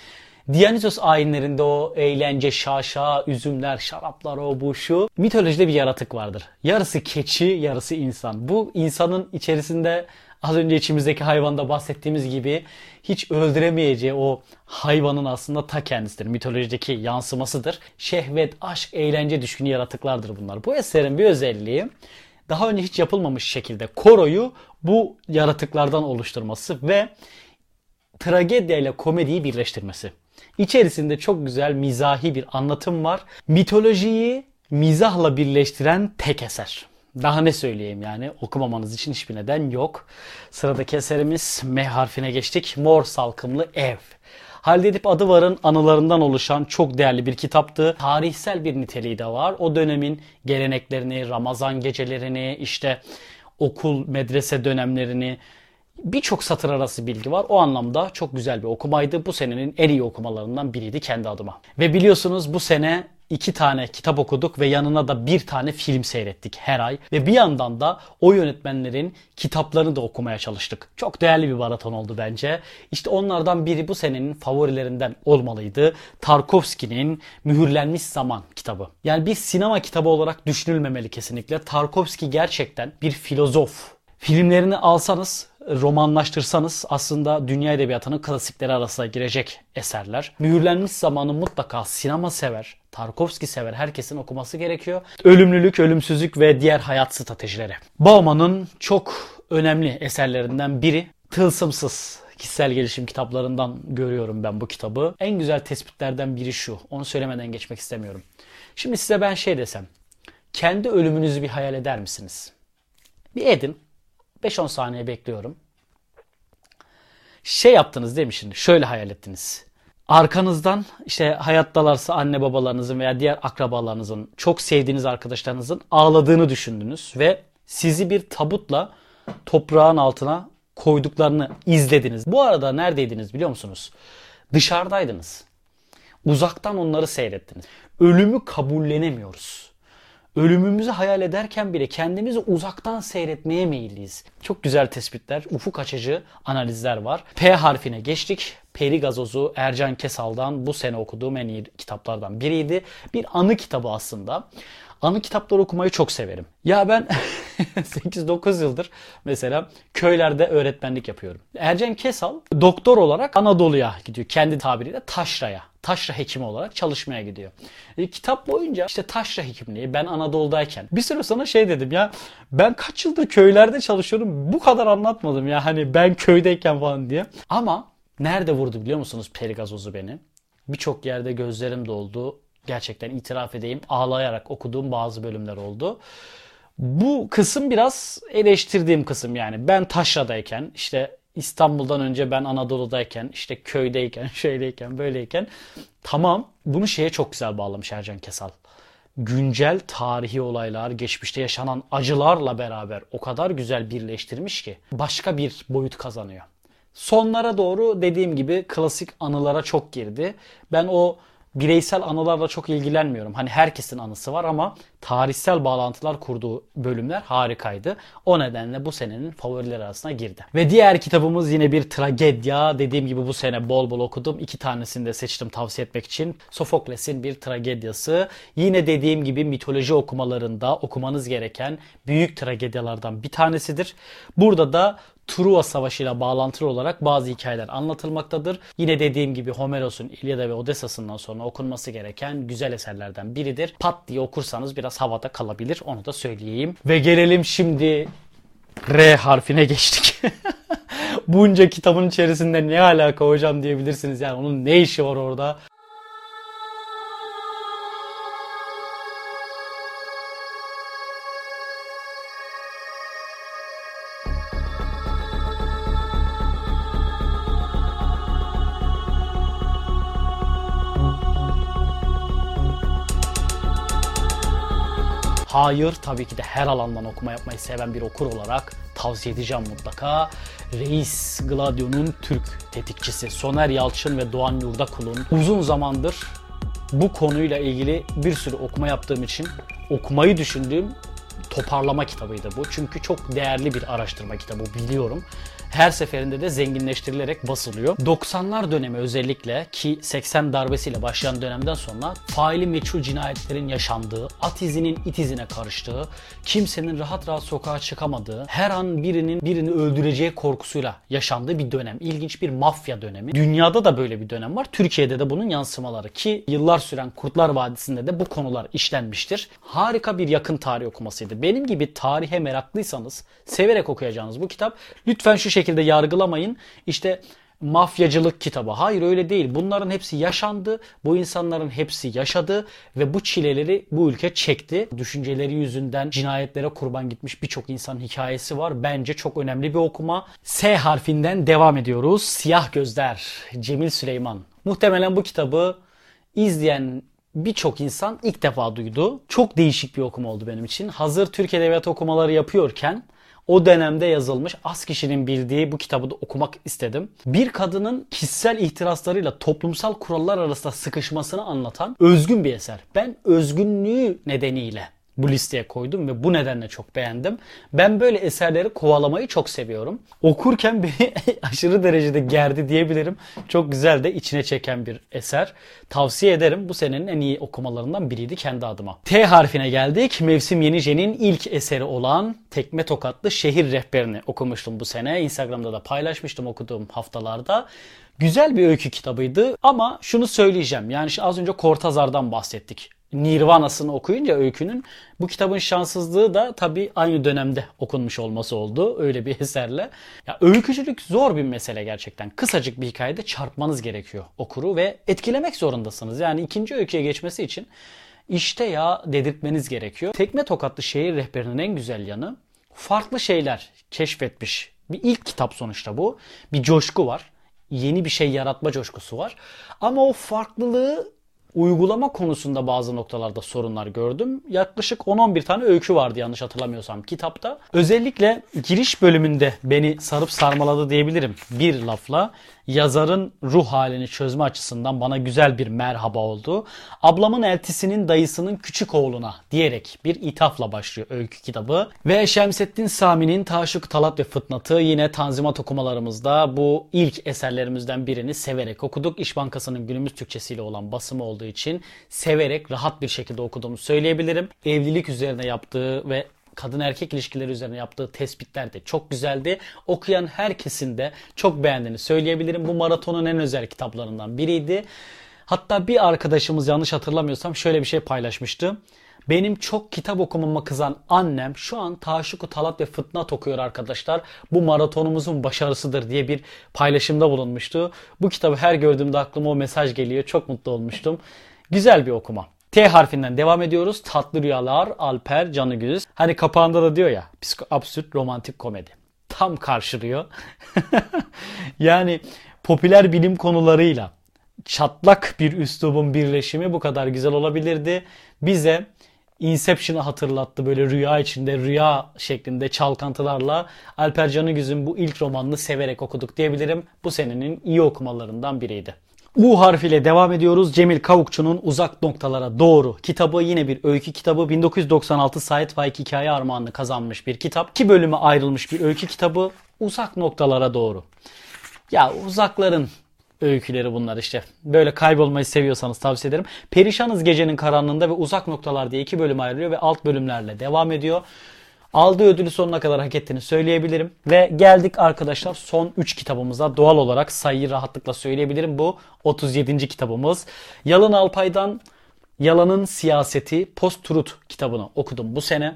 Dionysos ayinlerinde o eğlence, şaşa, üzümler, şaraplar o bu şu. Mitolojide bir yaratık vardır. Yarısı keçi, yarısı insan. Bu insanın içerisinde az önce içimizdeki hayvanda bahsettiğimiz gibi hiç öldüremeyeceği o hayvanın aslında ta kendisidir. Mitolojideki yansımasıdır. Şehvet, aşk, eğlence düşkünü yaratıklardır bunlar. Bu eserin bir özelliği daha önce hiç yapılmamış şekilde koroyu bu yaratıklardan oluşturması ve tragedya ile komediyi birleştirmesi. İçerisinde çok güzel mizahi bir anlatım var. Mitolojiyi mizahla birleştiren tek eser. Daha ne söyleyeyim yani okumamanız için hiçbir neden yok. Sıradaki eserimiz M harfine geçtik. Mor Salkımlı Ev. Halide Edip Adıvar'ın anılarından oluşan çok değerli bir kitaptı. Tarihsel bir niteliği de var. O dönemin geleneklerini, Ramazan gecelerini, işte okul, medrese dönemlerini, birçok satır arası bilgi var. O anlamda çok güzel bir okumaydı. Bu senenin en iyi okumalarından biriydi kendi adıma. Ve biliyorsunuz bu sene iki tane kitap okuduk ve yanına da bir tane film seyrettik her ay. Ve bir yandan da o yönetmenlerin kitaplarını da okumaya çalıştık. Çok değerli bir maraton oldu bence. İşte onlardan biri bu senenin favorilerinden olmalıydı. Tarkovski'nin Mühürlenmiş Zaman kitabı. Yani bir sinema kitabı olarak düşünülmemeli kesinlikle. Tarkovski gerçekten bir filozof. Filmlerini alsanız romanlaştırsanız aslında dünya edebiyatının klasikleri arasına girecek eserler. Mühürlenmiş zamanı mutlaka sinema sever, Tarkovski sever herkesin okuması gerekiyor. Ölümlülük, ölümsüzlük ve diğer hayat stratejileri. Bauman'ın çok önemli eserlerinden biri Tılsımsız kişisel gelişim kitaplarından görüyorum ben bu kitabı. En güzel tespitlerden biri şu. Onu söylemeden geçmek istemiyorum. Şimdi size ben şey desem. Kendi ölümünüzü bir hayal eder misiniz? Bir edin. 5-10 saniye bekliyorum. Şey yaptınız değil mi şimdi? Şöyle hayal ettiniz. Arkanızdan işte hayattalarsa anne babalarınızın veya diğer akrabalarınızın, çok sevdiğiniz arkadaşlarınızın ağladığını düşündünüz ve sizi bir tabutla toprağın altına koyduklarını izlediniz. Bu arada neredeydiniz biliyor musunuz? Dışarıdaydınız. Uzaktan onları seyrettiniz. Ölümü kabullenemiyoruz. Ölümümüzü hayal ederken bile kendimizi uzaktan seyretmeye meyilliyiz. Çok güzel tespitler, ufuk açıcı analizler var. P harfine geçtik. Peri Gazozu Ercan Kesal'dan bu sene okuduğum en iyi kitaplardan biriydi. Bir anı kitabı aslında. Anı kitapları okumayı çok severim. Ya ben [laughs] 8-9 yıldır mesela köylerde öğretmenlik yapıyorum. Ercan Kesal doktor olarak Anadolu'ya gidiyor. Kendi tabiriyle taşraya. Taşra hekimi olarak çalışmaya gidiyor. E, kitap boyunca işte taşra hekimliği ben Anadolu'dayken bir süre sonra şey dedim ya ben kaç yıldır köylerde çalışıyorum bu kadar anlatmadım ya hani ben köydeyken falan diye. Ama nerede vurdu biliyor musunuz perigazozu beni? Birçok yerde gözlerim doldu gerçekten itiraf edeyim ağlayarak okuduğum bazı bölümler oldu. Bu kısım biraz eleştirdiğim kısım yani. Ben Taşra'dayken işte İstanbul'dan önce ben Anadolu'dayken işte köydeyken [laughs] şöyleyken böyleyken tamam bunu şeye çok güzel bağlamış Ercan Kesal. Güncel tarihi olaylar, geçmişte yaşanan acılarla beraber o kadar güzel birleştirmiş ki başka bir boyut kazanıyor. Sonlara doğru dediğim gibi klasik anılara çok girdi. Ben o bireysel anılarla çok ilgilenmiyorum. Hani herkesin anısı var ama tarihsel bağlantılar kurduğu bölümler harikaydı. O nedenle bu senenin favorileri arasına girdi. Ve diğer kitabımız yine bir tragedya. Dediğim gibi bu sene bol bol okudum. İki tanesini de seçtim tavsiye etmek için. Sofokles'in bir tragedyası. Yine dediğim gibi mitoloji okumalarında okumanız gereken büyük tragedyalardan bir tanesidir. Burada da Truva Savaşı ile bağlantılı olarak bazı hikayeler anlatılmaktadır. Yine dediğim gibi Homeros'un İlyada ve Odessa'sından sonra okunması gereken güzel eserlerden biridir. Pat diye okursanız biraz havada kalabilir onu da söyleyeyim. Ve gelelim şimdi R harfine geçtik. [laughs] Bunca kitabın içerisinde ne alaka hocam diyebilirsiniz. Yani onun ne işi var orada? Hayır tabii ki de her alandan okuma yapmayı seven bir okur olarak tavsiye edeceğim mutlaka. Reis Gladio'nun Türk tetikçisi Soner Yalçın ve Doğan Yurdakul'un uzun zamandır bu konuyla ilgili bir sürü okuma yaptığım için okumayı düşündüğüm toparlama kitabıydı bu. Çünkü çok değerli bir araştırma kitabı biliyorum her seferinde de zenginleştirilerek basılıyor. 90'lar dönemi özellikle ki 80 darbesiyle başlayan dönemden sonra faili meçhul cinayetlerin yaşandığı, at izinin it izine karıştığı, kimsenin rahat rahat sokağa çıkamadığı, her an birinin birini öldüreceği korkusuyla yaşandığı bir dönem. İlginç bir mafya dönemi. Dünyada da böyle bir dönem var. Türkiye'de de bunun yansımaları ki yıllar süren Kurtlar Vadisi'nde de bu konular işlenmiştir. Harika bir yakın tarih okumasıydı. Benim gibi tarihe meraklıysanız severek okuyacağınız bu kitap lütfen şu şekilde yargılamayın. İşte mafyacılık kitabı. Hayır öyle değil. Bunların hepsi yaşandı. Bu insanların hepsi yaşadı ve bu çileleri bu ülke çekti. Düşünceleri yüzünden cinayetlere kurban gitmiş birçok insanın hikayesi var. Bence çok önemli bir okuma. S harfinden devam ediyoruz. Siyah Gözler. Cemil Süleyman. Muhtemelen bu kitabı izleyen birçok insan ilk defa duydu. Çok değişik bir okuma oldu benim için. Hazır Türk Edebiyatı okumaları yapıyorken o dönemde yazılmış az kişinin bildiği bu kitabı da okumak istedim. Bir kadının kişisel ihtiraslarıyla toplumsal kurallar arasında sıkışmasını anlatan özgün bir eser. Ben özgünlüğü nedeniyle bu listeye koydum ve bu nedenle çok beğendim. Ben böyle eserleri kovalamayı çok seviyorum. Okurken [laughs] beni aşırı derecede gerdi diyebilirim. Çok güzel de içine çeken bir eser. Tavsiye ederim. Bu senenin en iyi okumalarından biriydi kendi adıma. T harfine geldik. Mevsim Yenice'nin ilk eseri olan Tekme Tokatlı Şehir Rehberini okumuştum bu sene. Instagram'da da paylaşmıştım okuduğum haftalarda. Güzel bir öykü kitabıydı ama şunu söyleyeceğim. Yani az önce Kortazar'dan bahsettik. Nirvana'sını okuyunca öykünün bu kitabın şanssızlığı da tabii aynı dönemde okunmuş olması oldu öyle bir eserle. Ya öykücülük zor bir mesele gerçekten. Kısacık bir hikayede çarpmanız gerekiyor okuru ve etkilemek zorundasınız. Yani ikinci öyküye geçmesi için işte ya dedirtmeniz gerekiyor. Tekme tokatlı şehir rehberinin en güzel yanı farklı şeyler keşfetmiş. Bir ilk kitap sonuçta bu. Bir coşku var. Yeni bir şey yaratma coşkusu var. Ama o farklılığı uygulama konusunda bazı noktalarda sorunlar gördüm. Yaklaşık 10-11 tane öykü vardı yanlış hatırlamıyorsam kitapta. Özellikle giriş bölümünde beni sarıp sarmaladı diyebilirim bir lafla. Yazarın ruh halini çözme açısından bana güzel bir merhaba oldu. Ablamın eltisinin dayısının küçük oğluna diyerek bir ithafla başlıyor öykü kitabı. Ve Şemsettin Sami'nin Taşık Talat ve Fıtnatı yine Tanzimat okumalarımızda bu ilk eserlerimizden birini severek okuduk. İş Bankası'nın günümüz Türkçesiyle olan basımı olduğu için severek rahat bir şekilde okuduğumu söyleyebilirim. Evlilik üzerine yaptığı ve kadın erkek ilişkileri üzerine yaptığı tespitler de çok güzeldi. Okuyan herkesin de çok beğendiğini söyleyebilirim. Bu maratonun en özel kitaplarından biriydi. Hatta bir arkadaşımız yanlış hatırlamıyorsam şöyle bir şey paylaşmıştı. Benim çok kitap okumama kızan annem şu an Taşık Talat ve Fıtnat okuyor arkadaşlar. Bu maratonumuzun başarısıdır diye bir paylaşımda bulunmuştu. Bu kitabı her gördüğümde aklıma o mesaj geliyor. Çok mutlu olmuştum. Güzel bir okuma. T harfinden devam ediyoruz. Tatlı Rüyalar, Alper Canıgüz. Hani kapağında da diyor ya psiko absürt romantik komedi. Tam karşılıyor. [laughs] yani popüler bilim konularıyla çatlak bir üslubun birleşimi bu kadar güzel olabilirdi. Bize Inception'ı hatırlattı böyle rüya içinde rüya şeklinde çalkantılarla Alper Canıgüz'ün bu ilk romanını severek okuduk diyebilirim. Bu senenin iyi okumalarından biriydi. U harfiyle devam ediyoruz. Cemil Kavukçu'nun Uzak Noktalara Doğru kitabı yine bir öykü kitabı. 1996 Sait Faik Hikaye Armağanını kazanmış bir kitap. İki bölüme ayrılmış bir öykü kitabı. Uzak Noktalara Doğru. Ya uzakların öyküleri bunlar işte. Böyle kaybolmayı seviyorsanız tavsiye ederim. Perişanız Gecenin Karanlığında ve Uzak Noktalar diye iki bölüm ayrılıyor ve alt bölümlerle devam ediyor. Aldığı ödülü sonuna kadar hak ettiğini söyleyebilirim. Ve geldik arkadaşlar son 3 kitabımıza. Doğal olarak sayıyı rahatlıkla söyleyebilirim. Bu 37. kitabımız. Yalın Alpay'dan Yalanın Siyaseti Post-Truth kitabını okudum bu sene.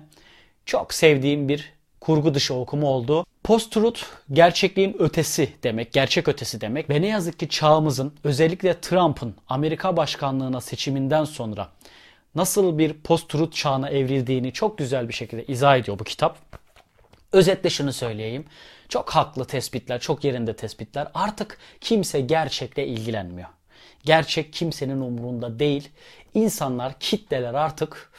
Çok sevdiğim bir kurgu dışı okuma oldu. Post-truth gerçekliğin ötesi demek, gerçek ötesi demek ve ne yazık ki çağımızın özellikle Trump'ın Amerika başkanlığına seçiminden sonra nasıl bir post-truth çağına evrildiğini çok güzel bir şekilde izah ediyor bu kitap. Özetle şunu söyleyeyim. Çok haklı tespitler, çok yerinde tespitler. Artık kimse gerçekle ilgilenmiyor. Gerçek kimsenin umurunda değil. İnsanlar, kitleler artık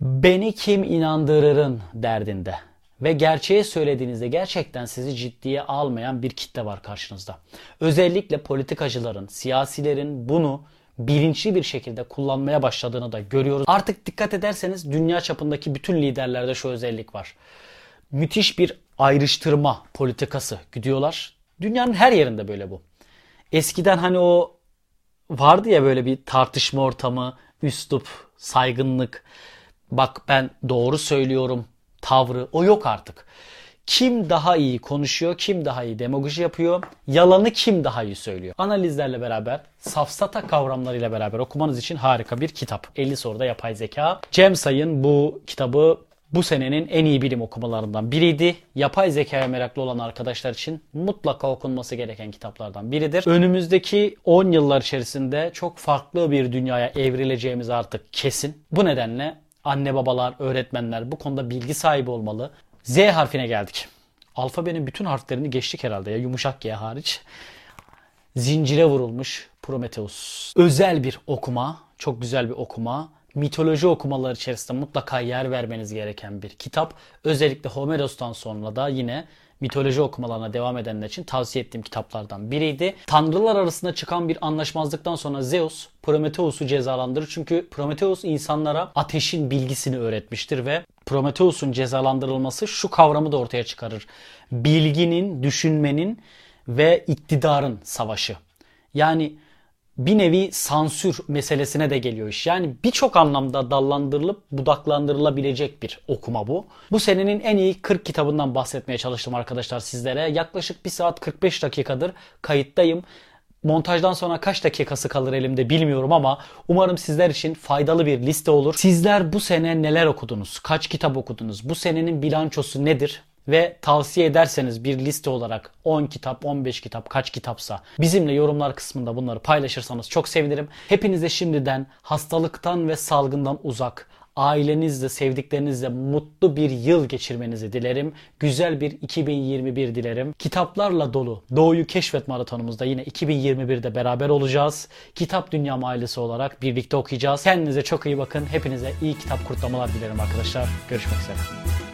beni kim inandırırın derdinde. Ve gerçeği söylediğinizde gerçekten sizi ciddiye almayan bir kitle var karşınızda. Özellikle politikacıların, siyasilerin bunu bilinçli bir şekilde kullanmaya başladığını da görüyoruz. Artık dikkat ederseniz dünya çapındaki bütün liderlerde şu özellik var. Müthiş bir ayrıştırma politikası gidiyorlar. Dünyanın her yerinde böyle bu. Eskiden hani o vardı ya böyle bir tartışma ortamı, üslup, saygınlık. Bak ben doğru söylüyorum tavrı o yok artık. Kim daha iyi konuşuyor, kim daha iyi demagoji yapıyor, yalanı kim daha iyi söylüyor. Analizlerle beraber, safsata kavramlarıyla beraber okumanız için harika bir kitap. 50 soruda yapay zeka. Cem Sayın bu kitabı bu senenin en iyi bilim okumalarından biriydi. Yapay zekaya meraklı olan arkadaşlar için mutlaka okunması gereken kitaplardan biridir. Önümüzdeki 10 yıllar içerisinde çok farklı bir dünyaya evrileceğimiz artık kesin. Bu nedenle anne babalar, öğretmenler bu konuda bilgi sahibi olmalı. Z harfine geldik. Alfabenin bütün harflerini geçtik herhalde ya yumuşak G hariç. Zincire vurulmuş Prometheus. Özel bir okuma, çok güzel bir okuma. Mitoloji okumaları içerisinde mutlaka yer vermeniz gereken bir kitap. Özellikle Homeros'tan sonra da yine mitoloji okumalarına devam edenler için tavsiye ettiğim kitaplardan biriydi. Tanrılar arasında çıkan bir anlaşmazlıktan sonra Zeus Prometheus'u cezalandırır. Çünkü Prometheus insanlara ateşin bilgisini öğretmiştir ve Prometheus'un cezalandırılması şu kavramı da ortaya çıkarır. Bilginin, düşünmenin ve iktidarın savaşı. Yani bir nevi sansür meselesine de geliyor iş. Yani birçok anlamda dallandırılıp budaklandırılabilecek bir okuma bu. Bu senenin en iyi 40 kitabından bahsetmeye çalıştım arkadaşlar sizlere. Yaklaşık 1 saat 45 dakikadır kayıttayım. Montajdan sonra kaç dakikası kalır elimde bilmiyorum ama umarım sizler için faydalı bir liste olur. Sizler bu sene neler okudunuz? Kaç kitap okudunuz? Bu senenin bilançosu nedir? ve tavsiye ederseniz bir liste olarak 10 kitap, 15 kitap, kaç kitapsa bizimle yorumlar kısmında bunları paylaşırsanız çok sevinirim. Hepinize şimdiden hastalıktan ve salgından uzak, ailenizle, sevdiklerinizle mutlu bir yıl geçirmenizi dilerim. Güzel bir 2021 dilerim. Kitaplarla dolu Doğu'yu Keşfet Maratonumuzda yine 2021'de beraber olacağız. Kitap Dünyam ailesi olarak birlikte okuyacağız. Kendinize çok iyi bakın. Hepinize iyi kitap kurtlamalar dilerim arkadaşlar. Görüşmek üzere.